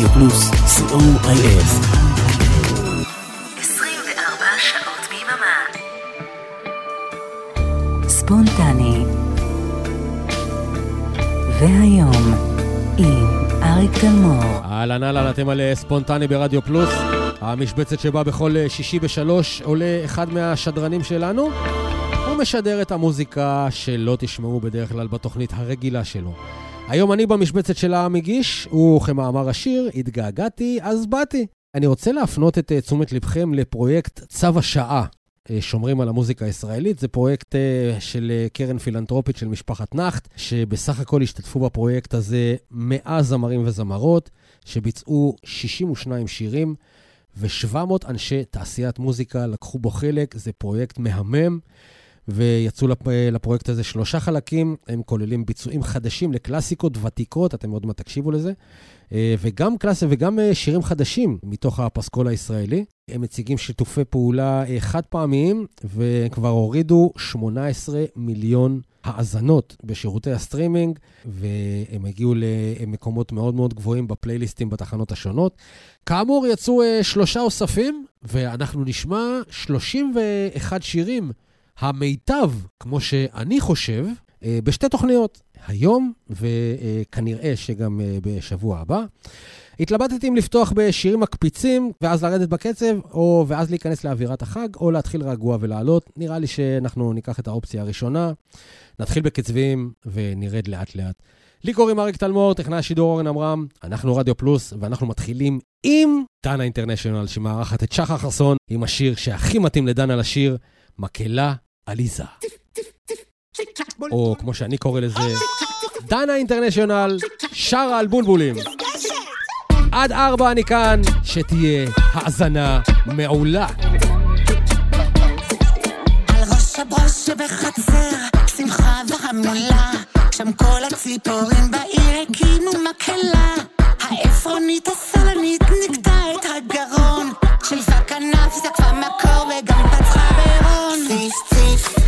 רדיו פלוס, co.il. 24 שעות ביממה. ספונטני. והיום, עם אריק תלמור. אהלן אהלן, אתם על אה, ספונטני ברדיו פלוס. המשבצת שבה בכל אה, שישי בשלוש עולה אחד מהשדרנים שלנו. הוא משדר את המוזיקה שלא תשמעו בדרך כלל בתוכנית הרגילה שלו. היום אני במשבצת של המגיש, וכמאמר השיר, התגעגעתי, אז באתי. אני רוצה להפנות את אה, תשומת לבכם לפרויקט צו השעה. אה, שומרים על המוזיקה הישראלית, זה פרויקט אה, של קרן פילנטרופית של משפחת נכט, שבסך הכל השתתפו בפרויקט הזה 100 זמרים וזמרות, שביצעו 62 שירים, ו-700 אנשי תעשיית מוזיקה לקחו בו חלק, זה פרויקט מהמם. ויצאו לפ... לפרויקט הזה שלושה חלקים, הם כוללים ביצועים חדשים לקלאסיקות ותיקות, אתם עוד מעט תקשיבו לזה, אה, וגם קלאסי וגם אה, שירים חדשים מתוך הפסקול הישראלי. הם מציגים שיתופי פעולה אה, חד פעמיים, וכבר הורידו 18 מיליון האזנות בשירותי הסטרימינג, והם הגיעו למקומות מאוד מאוד גבוהים בפלייליסטים בתחנות השונות. כאמור, יצאו שלושה אוספים, ואנחנו נשמע 31 שירים. המיטב, כמו שאני חושב, אה, בשתי תוכניות, היום וכנראה שגם אה, בשבוע הבא. התלבטתי אם לפתוח בשירים מקפיצים, ואז לרדת בקצב, או ואז להיכנס לאווירת החג, או להתחיל רגוע ולעלות. נראה לי שאנחנו ניקח את האופציה הראשונה, נתחיל בקצבים ונרד לאט-לאט. לי קוראים אריק תלמור, טכנאי השידור אורן עמרם, אנחנו רדיו פלוס, ואנחנו מתחילים עם דנה אינטרנשיונל, שמארחת את שחר חסון, עם השיר שהכי מתאים לדנה לשיר, מקהלה עליזה. או כמו שאני קורא לזה, דנה אינטרנשיונל שרה על בולבולים. עד ארבע אני כאן, שתהיה האזנה מעולה. שם כל הציפורים בעיר הקימו מקהלה. העפרונית הסלנית נקטע את הגרון, שלפה כנף, זקפה מקור וגם פצחה בהרון. Face, face.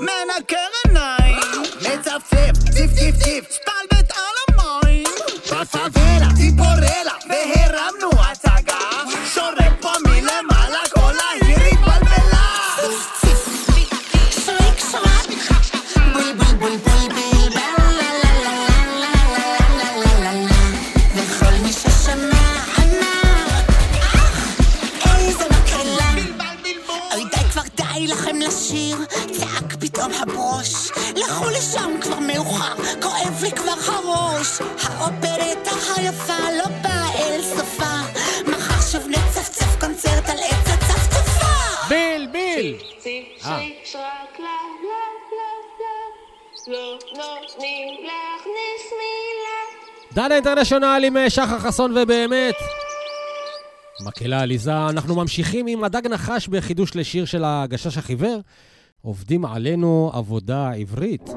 Man, I can't. להכניס מילה דנה אינטרנשיונל עם אה, שחר חסון ובאמת. מקהלה עליזה, אנחנו ממשיכים עם הדג נחש בחידוש לשיר של הגשש החיוור. עובדים עלינו עבודה עברית.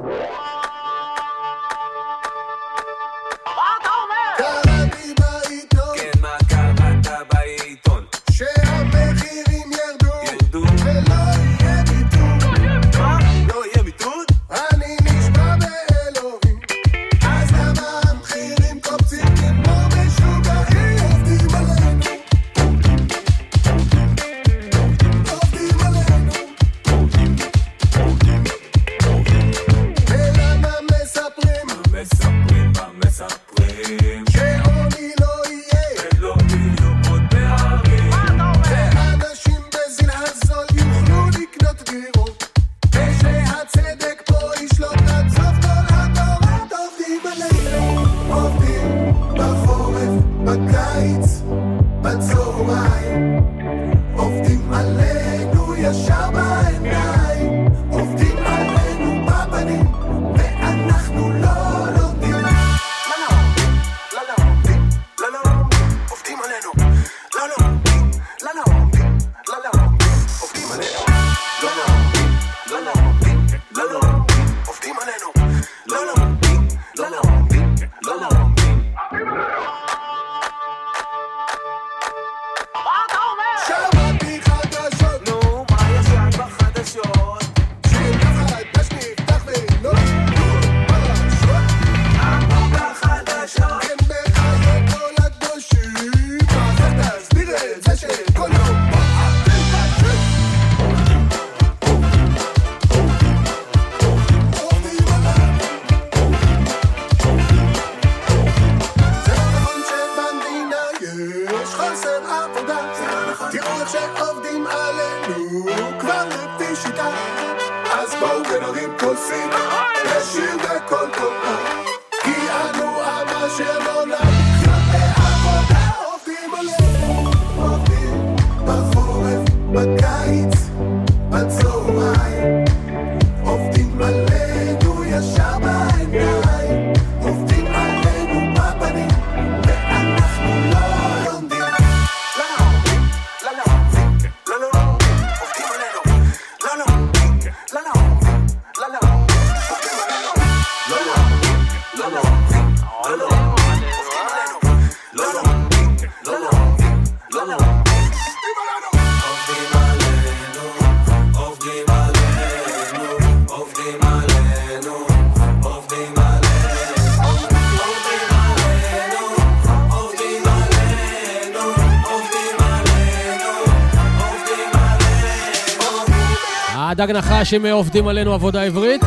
הדג נחש הם עובדים עלינו עבודה עברית.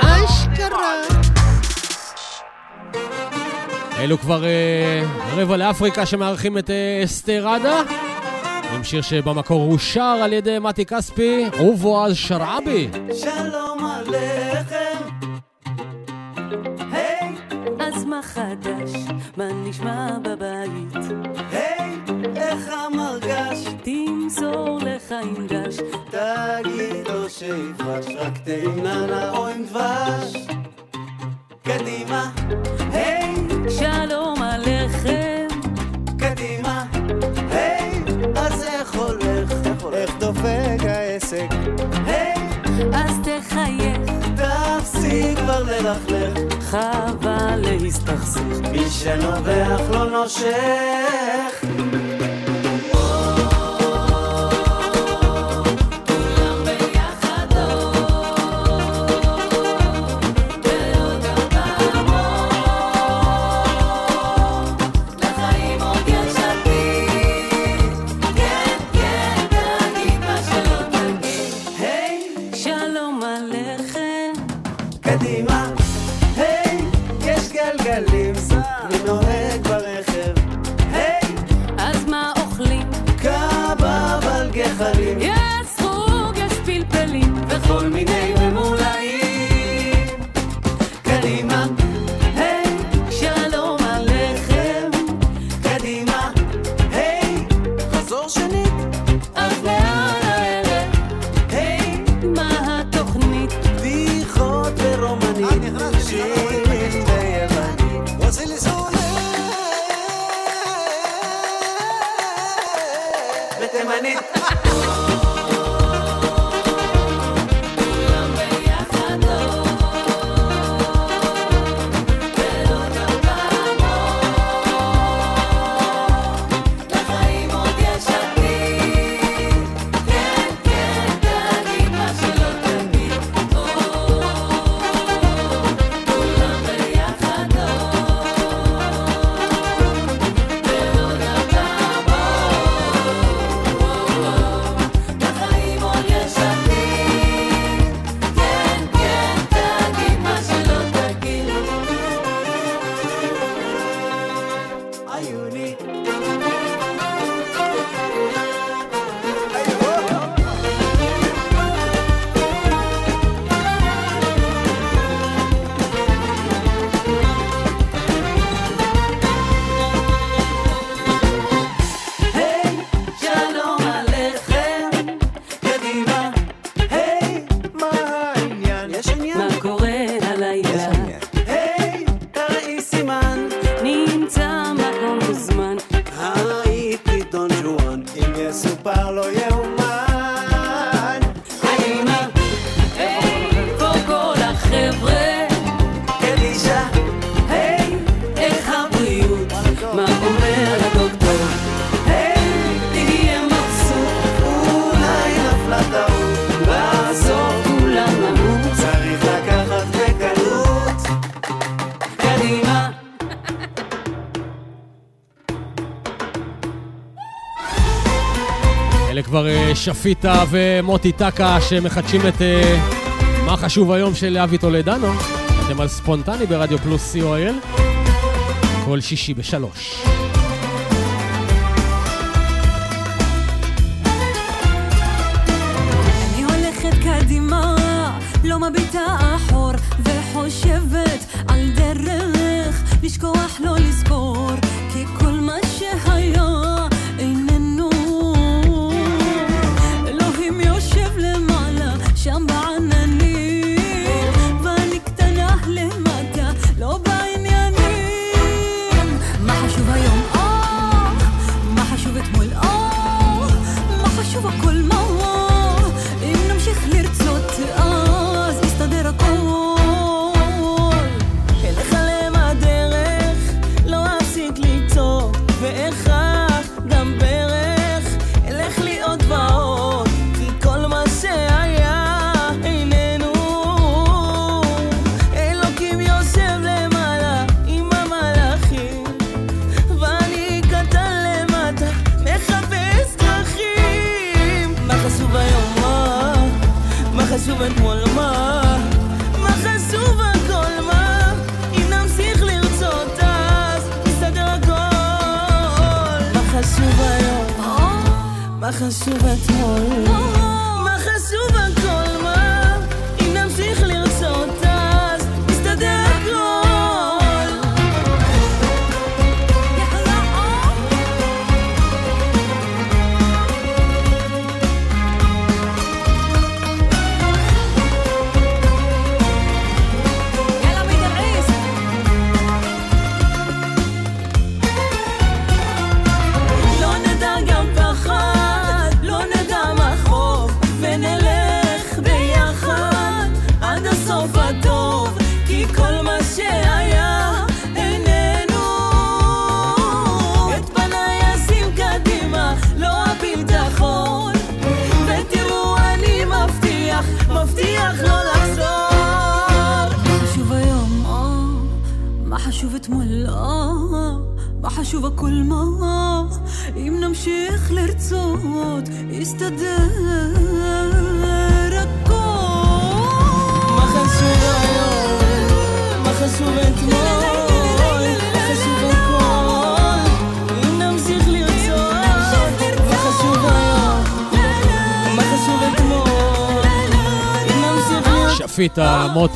אשכרה. אלו כבר אה, רבע לאפריקה שמארחים את אה, אסתר עדה, עם שיר שבמקור אושר על ידי מתי כספי ובועז שרעבי. שלום עליכם. היי, אז מה חדש? מה נשמע בבית? היי, איך המרגש? תמסור לך עם דש. תגיד לו שיפרש, רק תאמננה או עם דבש. קדימה, היי, שלום עליכם. קדימה, היי, אז איך הולך? איך דופק העסק? היי, אז תחייך, תפסיק כבר ללכלך. חבל להסתכסך. מי שנובח לא נושך. אלה כבר אה, שפיטה ומוטי טקה שמחדשים את אה, מה חשוב היום של אבי טולדנו. אתם על ספונטני ברדיו פלוס co.il, כל שישי בשלוש. לא מביטה אחור וחושבת על דרך לשכוח לא לזכור מה חשוב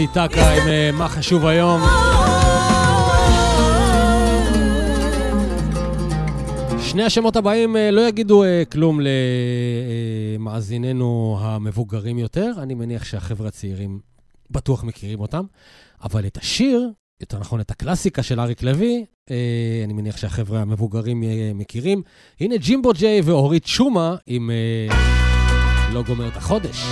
מוטי טקה עם אה, מה חשוב היום. שני השמות הבאים אה, לא יגידו אה, כלום למאזיננו המבוגרים יותר. אני מניח שהחבר'ה הצעירים בטוח מכירים אותם. אבל את השיר, יותר נכון את הקלאסיקה של אריק לוי, אני מניח שהחבר'ה המבוגרים מכירים. הנה ג'ימבו ג'יי ואורית שומה עם לא גומר את החודש.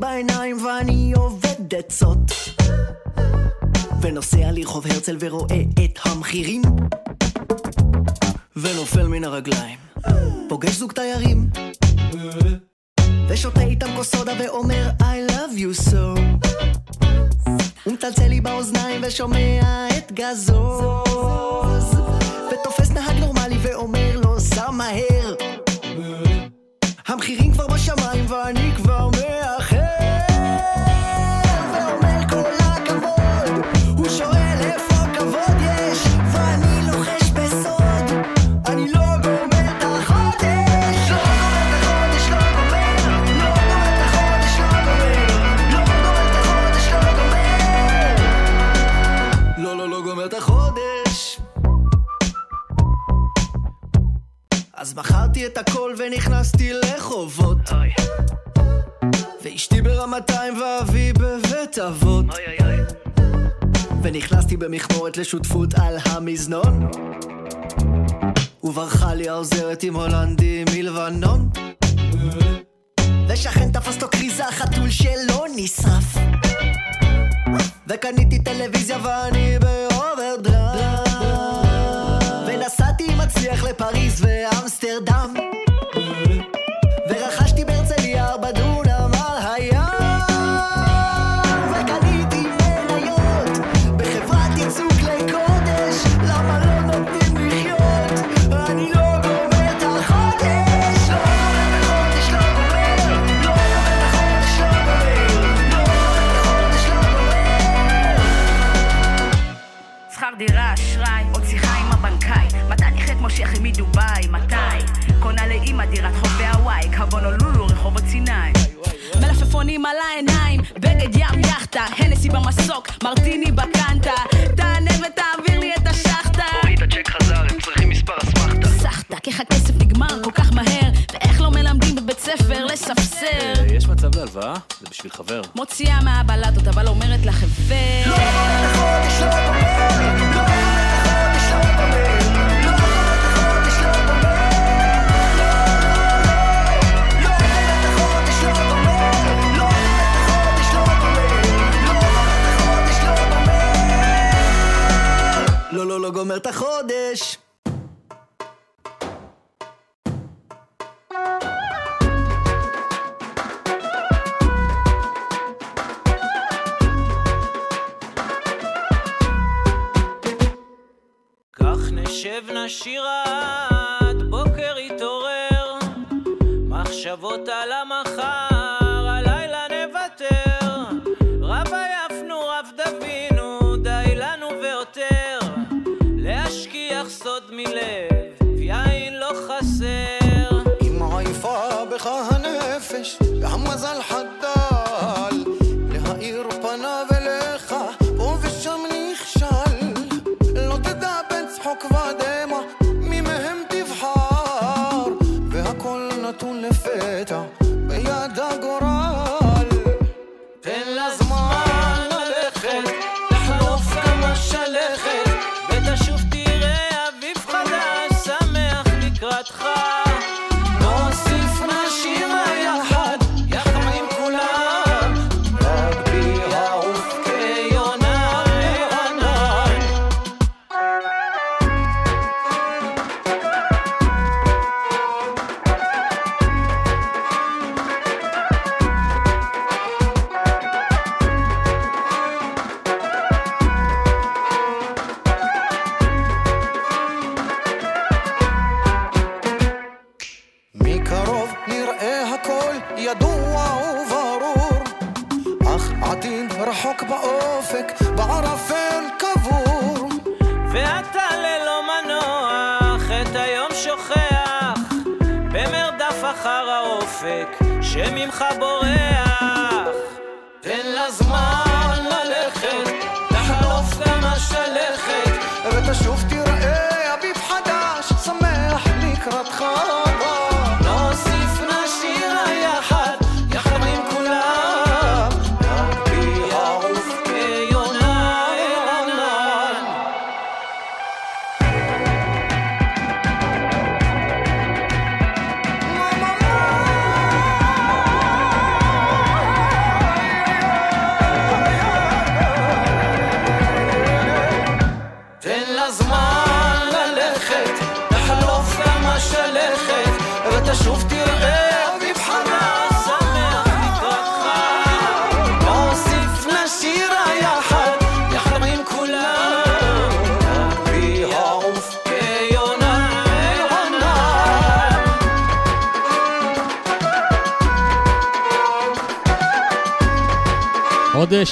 בעיניים ואני עובד עצות. ונוסע לרחוב הרצל ורואה את המחירים. ונופל מן הרגליים. פוגש זוג תיירים. ושותה איתם כוס סודה ואומר I love you so. ומצלצל לי באוזניים ושומע את גזוז. ותופס נהג נורמלי ואומר לו סע מהר. המחירים כבר בשמיים ואני כבר מכרתי את הכל ונכנסתי לחובות. ואשתי ברמתיים ואבי בבית אבות. ונכנסתי במכמורת לשותפות על המזנון. וברחה לי העוזרת עם הולנדי מלבנון. ושכן תפס לו כריזה חתול שלא נשרף. וקניתי טלוויזיה ואני באוברדרפט ונסעתי מצליח לפריז ואמסטרדם במסוק, מרטיני בקנטה. תענה ותעביר לי את השחטה. קוראים את הצ'ק חזר, הם צריכים מספר אסמכתה. סחטה, איך הכסף נגמר כל כך מהר, ואיך לא מלמדים בבית ספר לספסר. אה, יש מצב להלוואה? זה בשביל חבר. מוציאה מהבלטות, אבל אומרת לך הפר. לא, לא, לא גומר את החודש.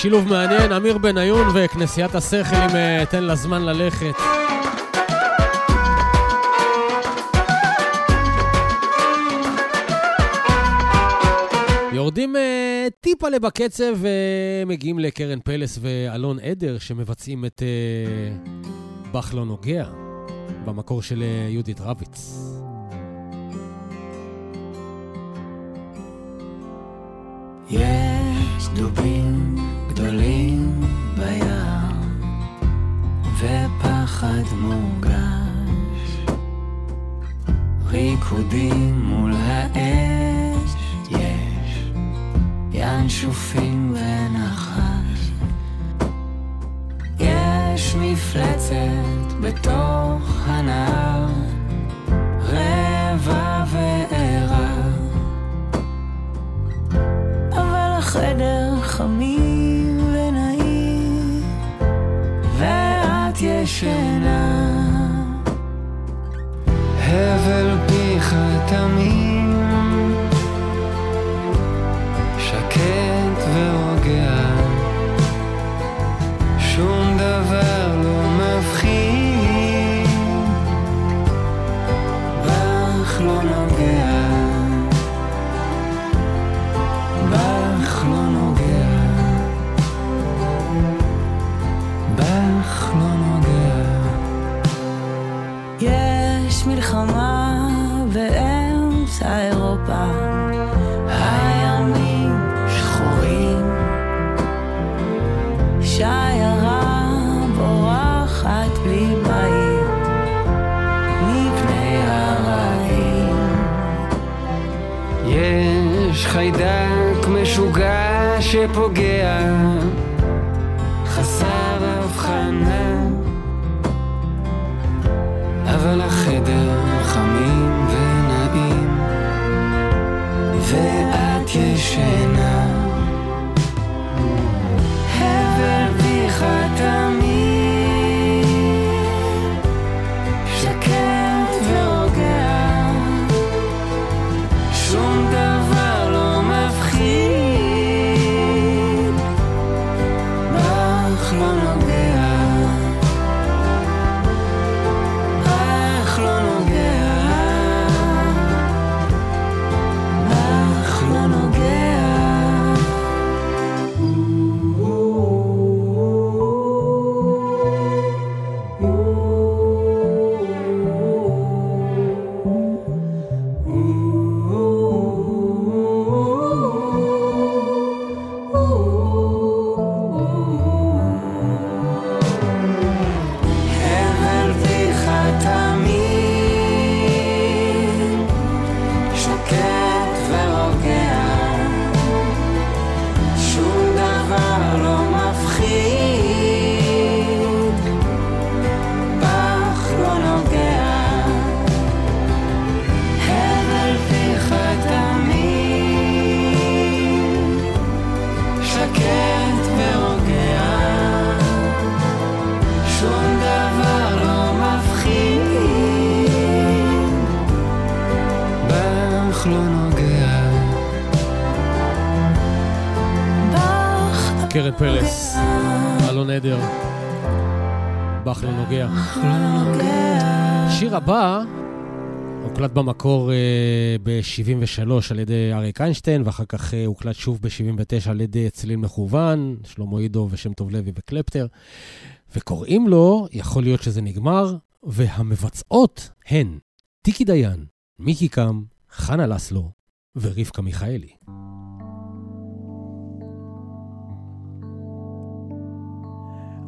שילוב מעניין, אמיר בניון וכנסיית השכל עם אה, תן לה זמן ללכת. יורדים אה, טיפה לבקצב ומגיעים לקרן פלס ואלון עדר שמבצעים את אה, בך לא נוגע, במקור של אה, יהודית רביץ. יש דובים גדולים בים, ופחד מורגש. ריקודים מול האש, יש ינשופים ונחש. יש מפלצת בתוך הנהר, רבע וערה. אבל החדר חמים ישנה. הבל פיך תמים, שקט ורוגע, חיידק משוגע שפוגע, חסר הבחנה. אבל החדר חמים ב-73 על ידי אריק איינשטיין, ואחר כך אה, הוקלט שוב ב-79 על ידי צליל מכוון, שלמה עידו ושם טוב לוי וקלפטר. וקוראים לו, יכול להיות שזה נגמר, והמבצעות הן טיקי דיין, מיקי קם, חנה לסלו ורבקה מיכאלי.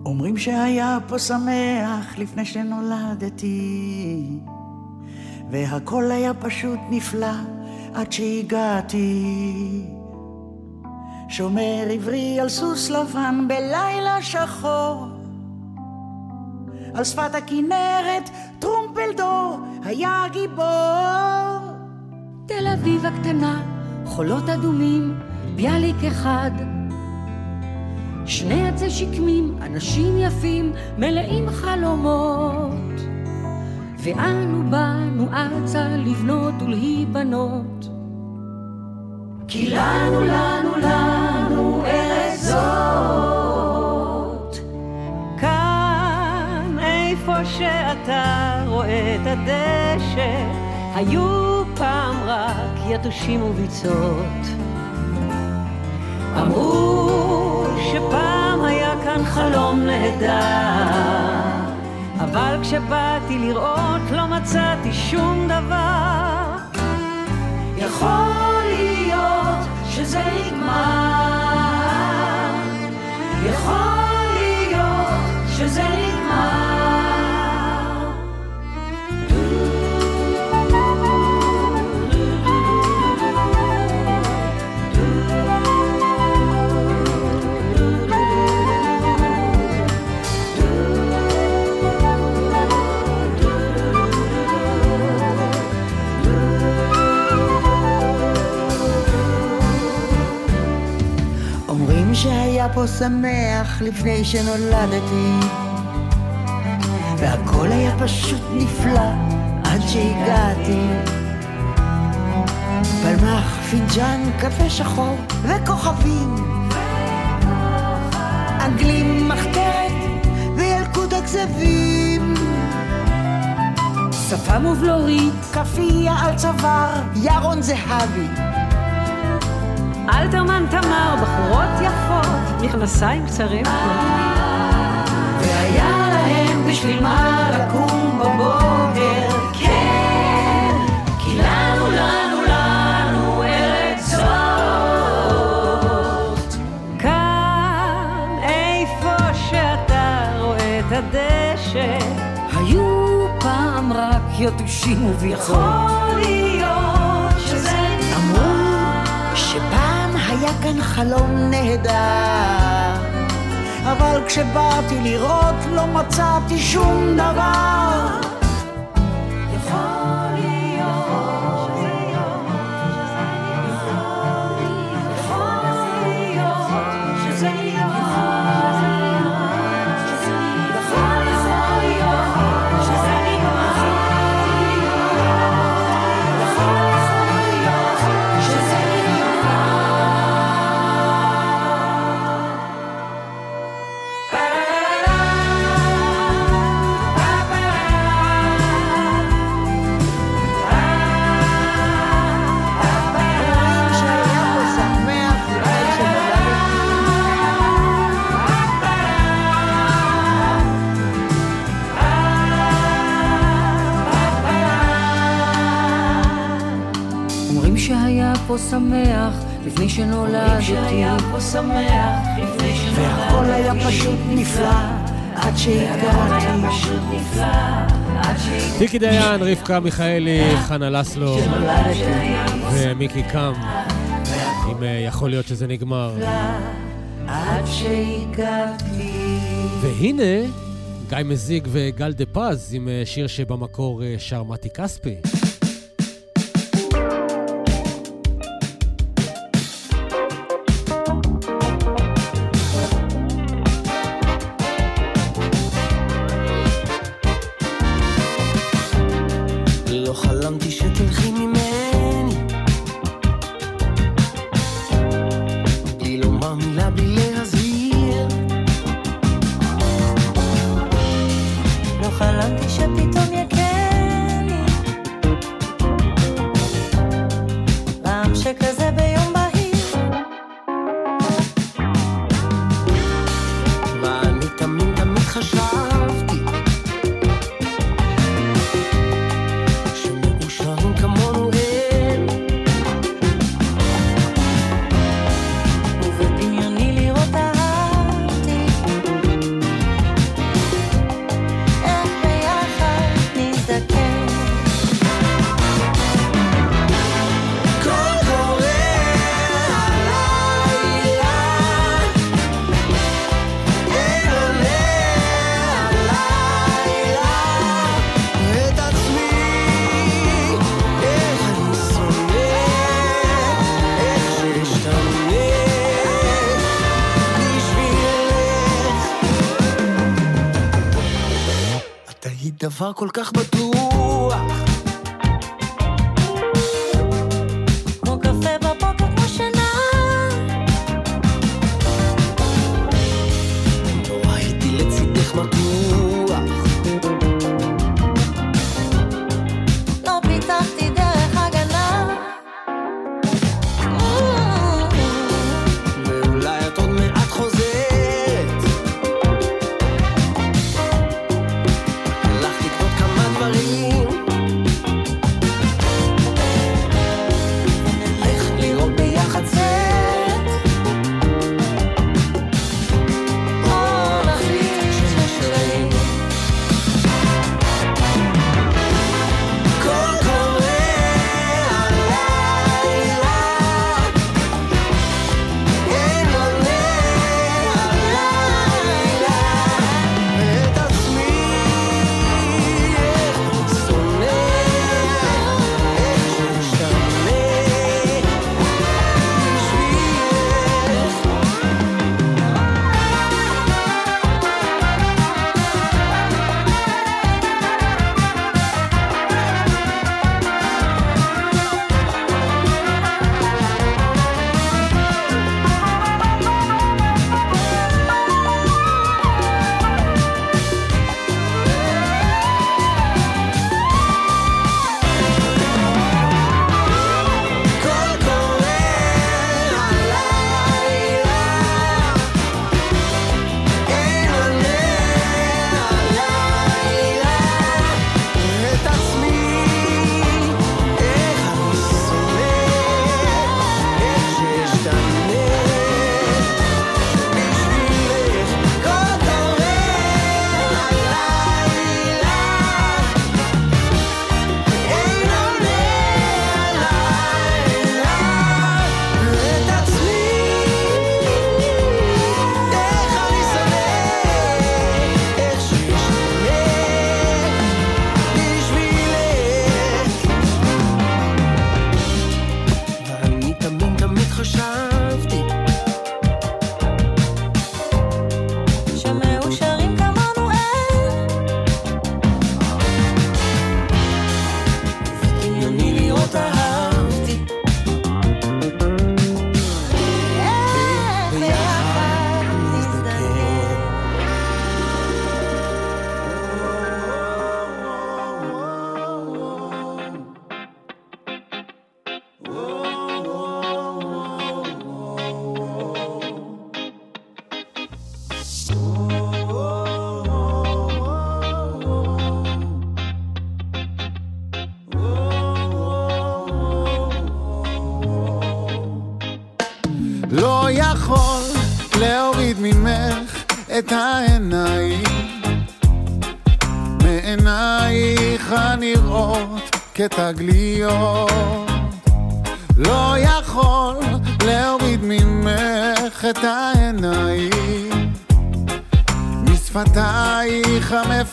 אומרים שהיה פה שמח לפני שנולדתי, והכל היה פשוט נפלא עד שהגעתי. שומר עברי על סוס לבן בלילה שחור, על שפת הכנרת טרומפלדור היה גיבור. תל אביב הקטנה, חולות אדומים, ביאליק אחד. שני עצי שקמים, אנשים יפים, מלאים חלומות. ואנו באנו ארצה לבנות ולהיבנות. כי לנו, לנו, לנו ארץ זאת. כאן, איפה שאתה רואה את הדשא, היו פעם רק יתושים וביצות. אמרו שפעם היה כאן חלום נהדר, אבל כשבאתי לראות לא מצאתי שום דבר. יכול להיות שזה נגמר, יכול שמח לפני שנולדתי, והכל היה פשוט נפלא עד שהגעתי. פלמח, פינג'אן, קפה שחור וכוכבים. אנגלים, מחתרת וילקוט הכזבים. שפם ובלורית, כאפיה על צוואר, ירון זהבי. אלתרמן תמר, בחורות יפות, מכנסיים קצרים. והיה להם בשביל מה לקום בבוקר, כן, כי לנו, לנו, לנו ארץ זאת. כאן, איפה שאתה רואה את הדשא, היו פעם רק יתושים וביחוד. יכול להיות היה כאן חלום נהדר. אבל כשבאתי לראות לא מצאתי שום דבר. שמח לפני שנולדתי. שהיה פה שמח לפני והכל היה פשוט נפלא עד שהגעתי. טיקי דיין, רבקה מיכאלי, חנה לסלו ומיקי קם. אם אה, יכול להיות שזה נגמר. והנה, גיא מזיג וגל דה פז עם אה, שיר שבמקור אה, שר מתי כספי. דבר כל כך בטוח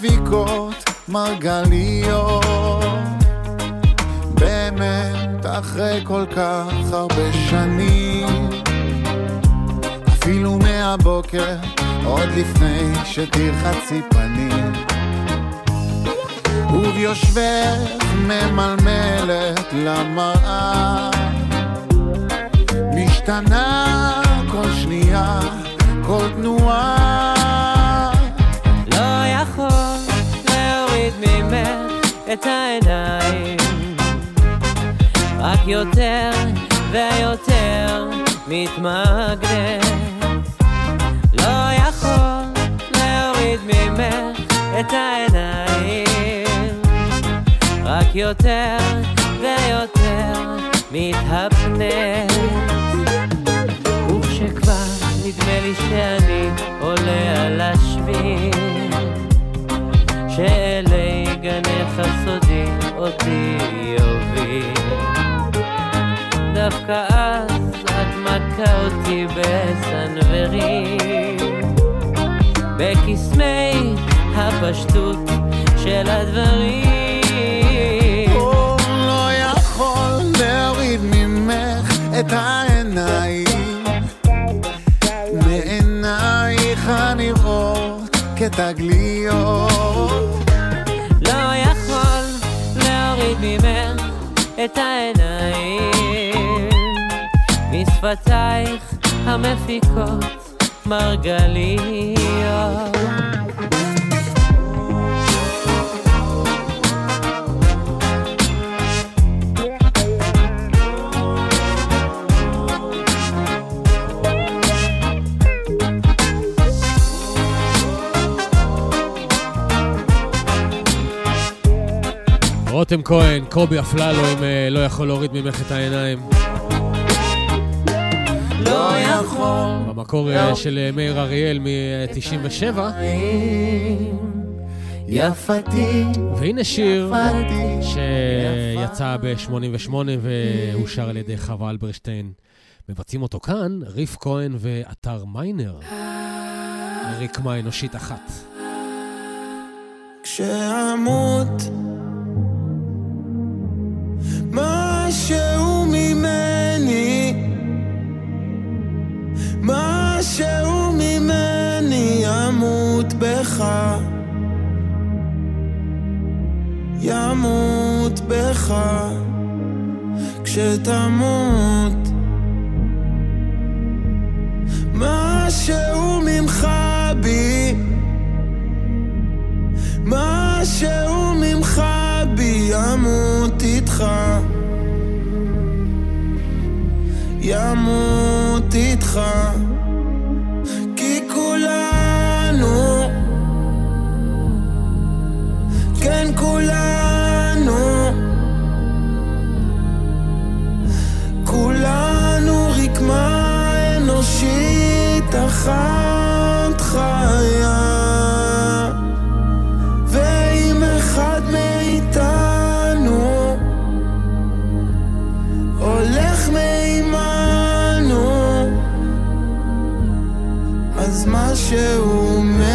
המפיקות מרגליות. באמת אחרי כל כך הרבה שנים אפילו מהבוקר עוד לפני שתרחצי פנים. וביושבך ממלמלת למראה. משתנה כל שנייה, כל תנועה ממך את העיניים. רק יותר ויותר מתמגנת לא יכול להוריד ממך את העיניים. רק יותר ויותר מתהפנת וכשכבר נדמה לי שאני עולה על השביל שאלי גנך הסודי אותי יוביל דווקא אז את מכה אותי בסנוורים בקסמי הפשטות של הדברים. לא יכול את העיניים. מעינייך הנראות כתגליות את העיניים. משפתייך המפיקות מרגליות רותם כהן, קובי אפללו, אם אה, לא יכול להוריד ממך את העיניים. לא יכול במקור אה, של אה, מאיר אריאל מ-97. יפתי והנה שיר יפתי, שיצא ב-88 ואושר על ידי חווה אלברשטיין. מבצעים אותו כאן, ריף כהן ואתר מיינר. רקמה אנושית אחת. כשאמות משהו ממני. משהו ממני ימות בך. ימות בך. כשתמות. משהו ממך בי. משהו ממך בי ימות איתך ימות איתך כי כולנו כן כולנו כולנו רקמה אנושית אחת חיה משהו מת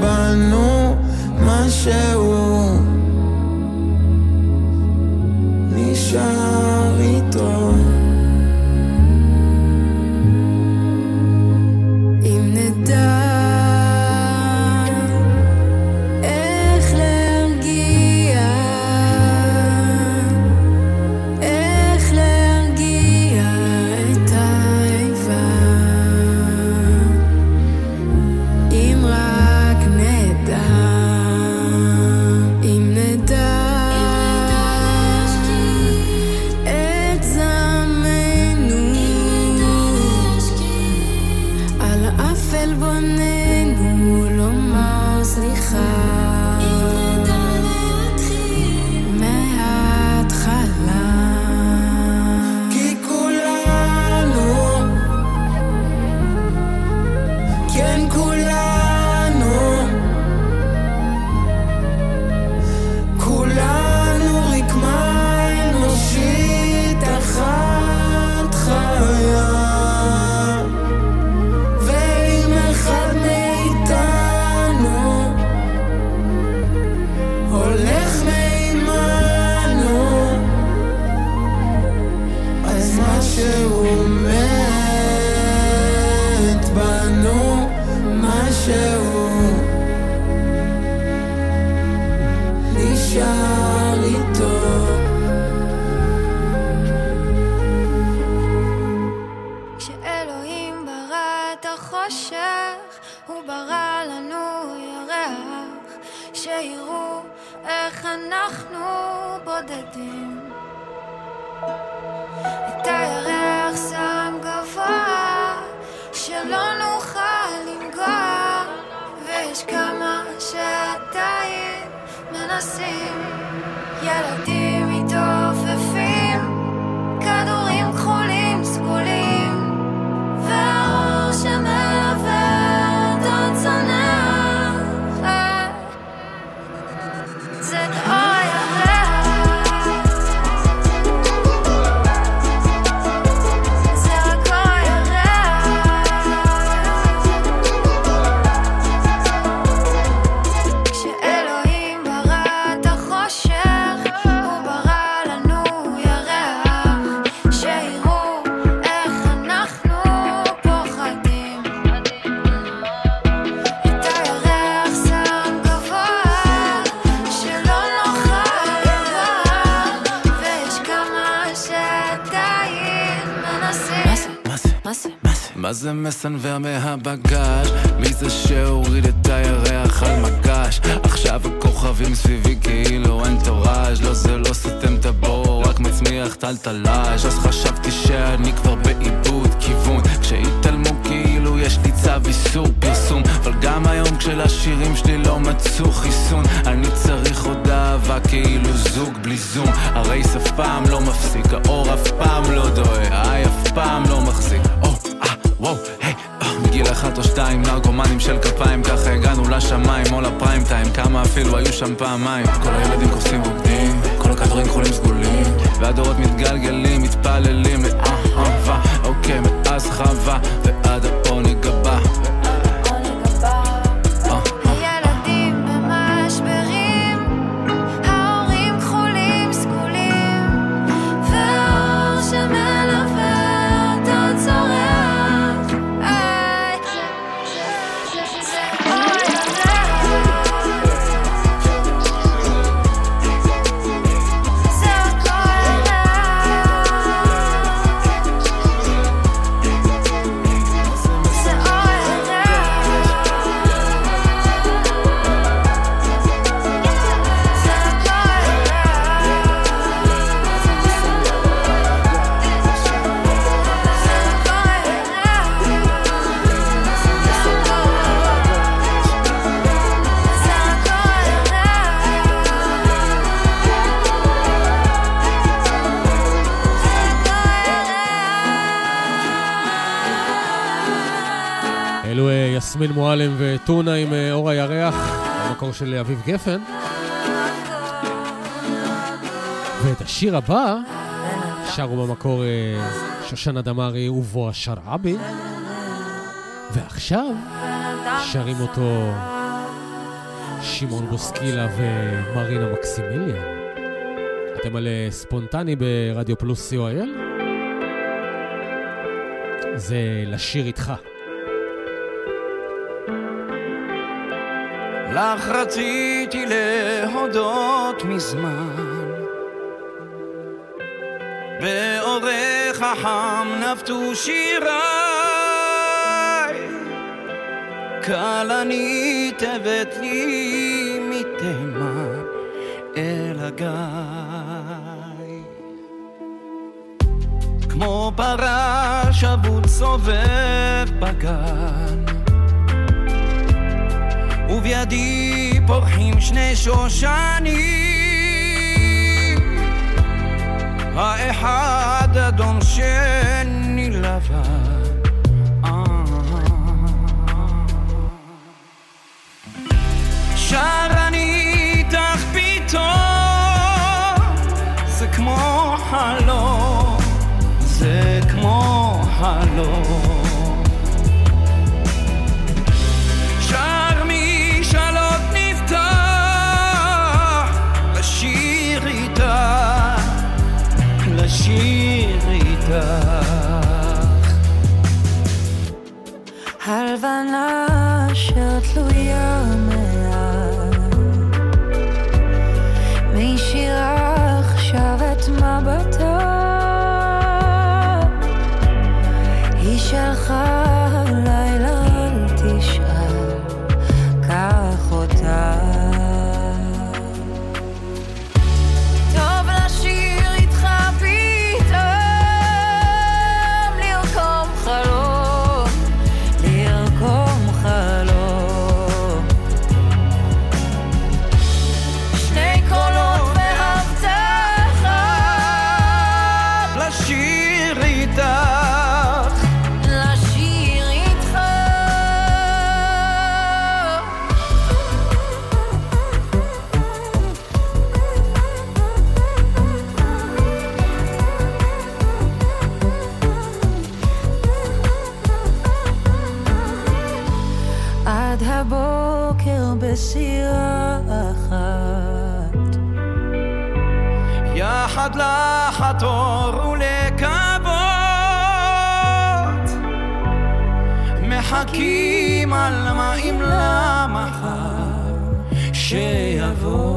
בנו משהו זה מסנוור מהבגאז'? מי זה שהוריד את הירח על מגש? עכשיו הכוכבים סביבי כאילו אין תורז' לא זה לא סותם את הבור, רק מצמיח טלטלאז' אז חשבתי שאני כבר באיבוד כיוון. כשהתעלמו כאילו יש לי צו איסור פרסום. אבל גם היום כשלשירים שלי לא מצאו חיסון אני צריך עוד אהבה כאילו זוג בלי זום. הרייס אף פעם לא מפסיק, האור אף פעם לא דוהה, האי אף פעם לא מחזיק אחת או שתיים, נרקומנים של כפיים, ככה הגענו לשמיים או לפריים טיים, כמה אפילו היו שם פעמיים. כל הילדים קופצים רוקדים, כל הכדורים כחולים סגולים, והדורות מתגלגלים, מתפללים לאהבה, אוקיי, מאז חווה ועד של אביב גפן. ואת השיר הבא שרו במקור אה, שושנה דמארי ובועז שרעבי, ועכשיו שרים אותו שמעון בוסקילה ומרינה מקסימיליאן. אתם על אה, ספונטני ברדיו פלוס co.il? זה לשיר איתך. לך רציתי להודות מזמן. באורך החם נבטו שיריי. כלנית הבאת לי מתימן אל הגיא. כמו פרש אבוד סובב בגן ובידי פורחים שני שושנים. האחד אדום שני לבן. שר אני איתך פתאום זה כמו חלום זה כמו חלום איתך עד לחתור ולקוות. מחכים על מים למחר שיבוא.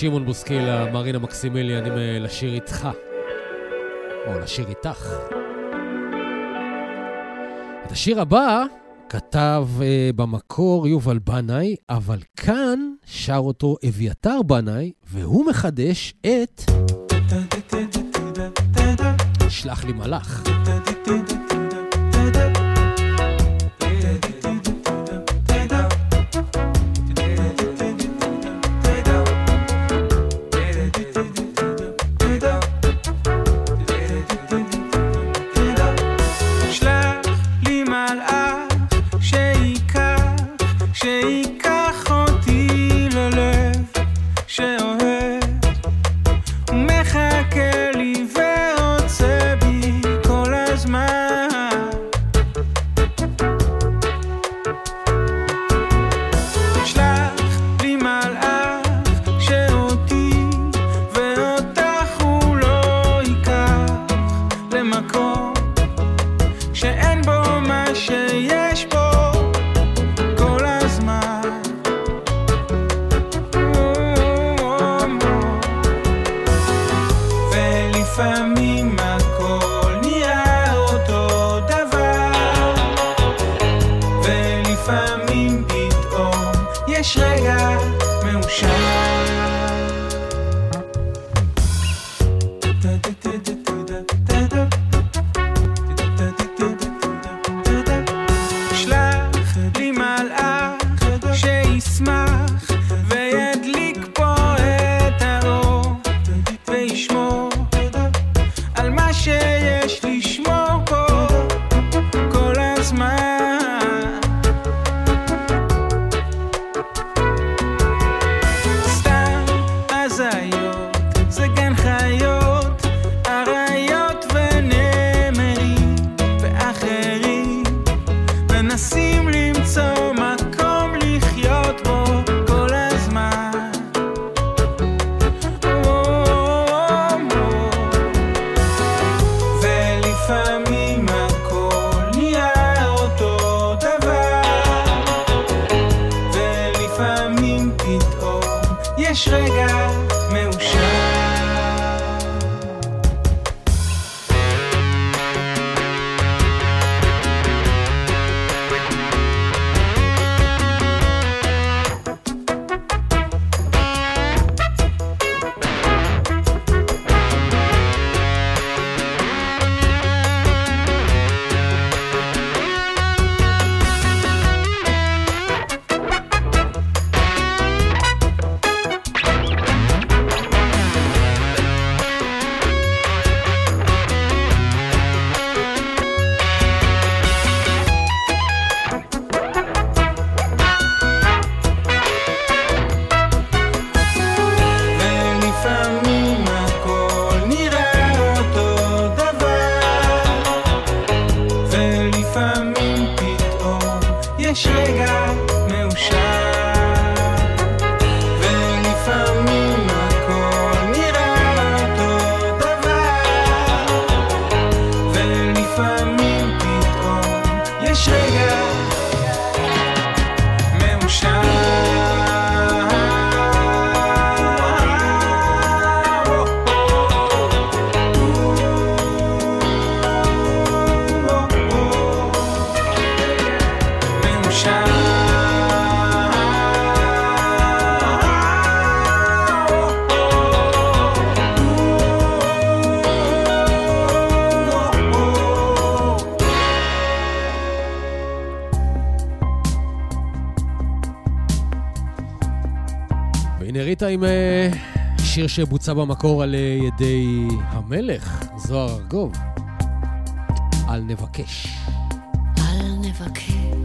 שמעון בוסקילה, מרינה מקסימילי, אני לשיר איתך, או לשיר איתך. את השיר הבא כתב אה, במקור יובל בנאי, אבל כאן שר אותו אביתר בנאי, והוא מחדש את... שלח לי מלאך. שבוצע במקור על ידי המלך זוהר ארגוב. אל נבקש. אל נבקש.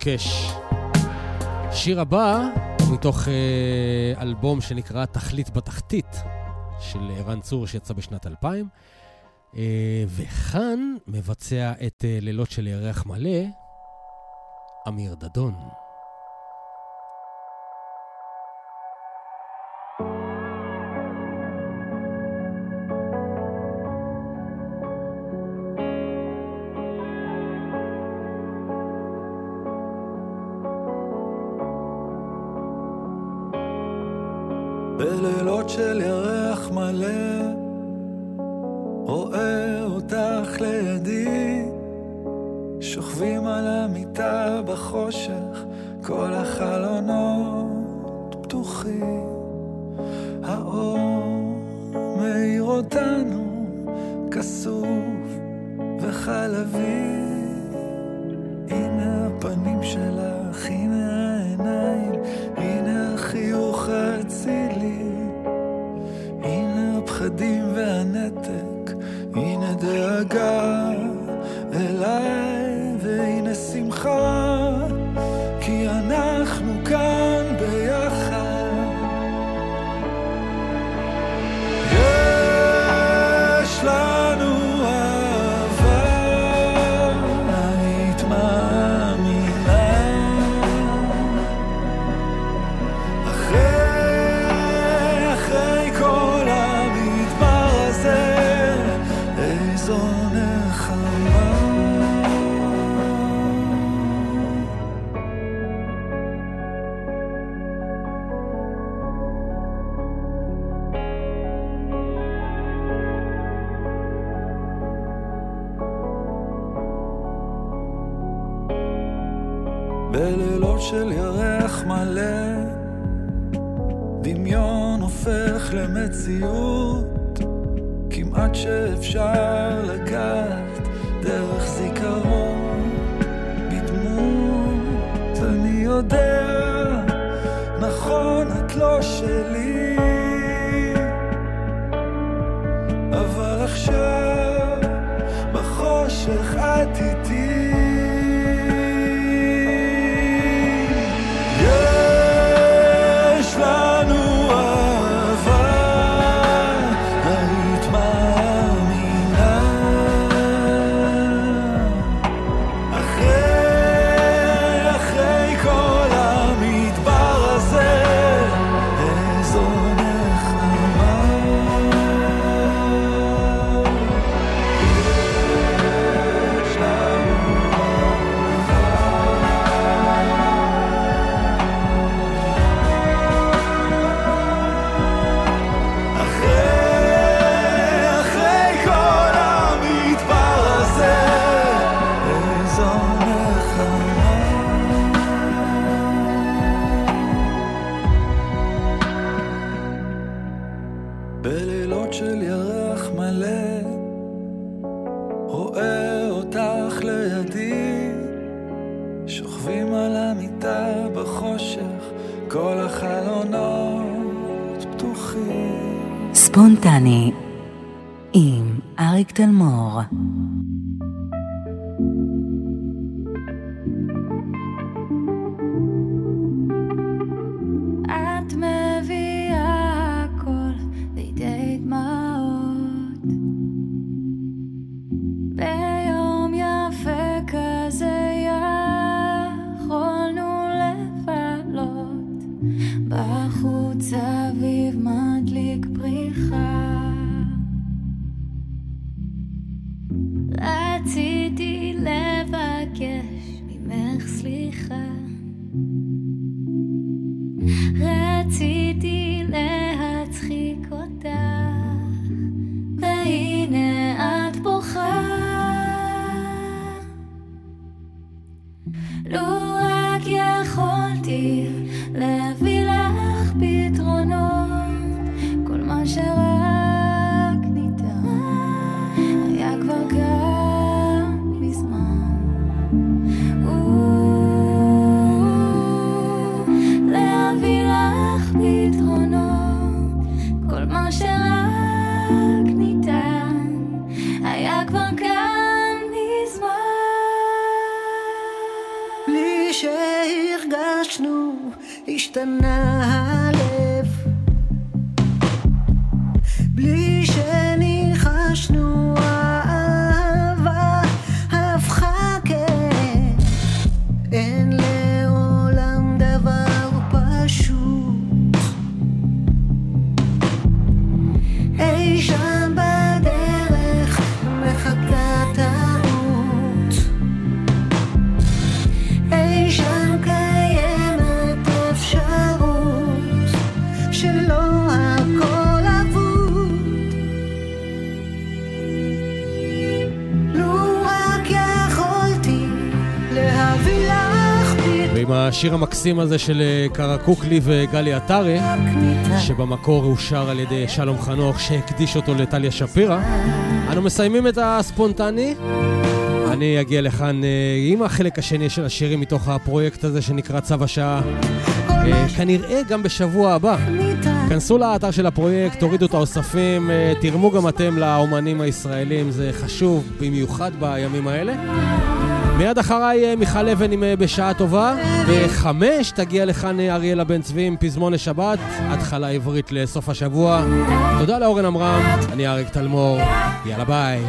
מבקש. השיר הבא הוא מתוך אה, אלבום שנקרא תכלית בתחתית של ערן צור שיצא בשנת 2000, אה, וכאן מבצע את אה, לילות של ירח מלא אמיר דדון. של ירח מלא, רואה אותך לידי, שוכבים על המיטה בחושך, כל החלונות פתוחים, האור מאיר אותנו, כסוף וחלבי, הנה הפנים שלך. God alive. אריק שהרגשנו, השתנה הלב. השיר המקסים הזה של אה, קרקוקלי וגלי עטרי, שבמקור הוא שר על ידי שלום חנוך שהקדיש אותו לטליה שפירא. אנו מסיימים את הספונטני. אני אגיע לכאן אה, עם החלק השני של השירים מתוך הפרויקט הזה שנקרא צו השעה. אה, כנראה גם בשבוע הבא. כנסו לאתר של הפרויקט, תורידו את האוספים, תרמו גם אתם לאומנים הישראלים, זה חשוב במיוחד בימים האלה. מיד אחריי אה, מיכל אבן עם אה, בשעה טובה. בחמש תגיע לכאן אה, אריאלה בן צבי עם פזמון לשבת, התחלה עברית לסוף השבוע. תודה לאורן עמרם, אני אריק תלמור, יאללה ביי.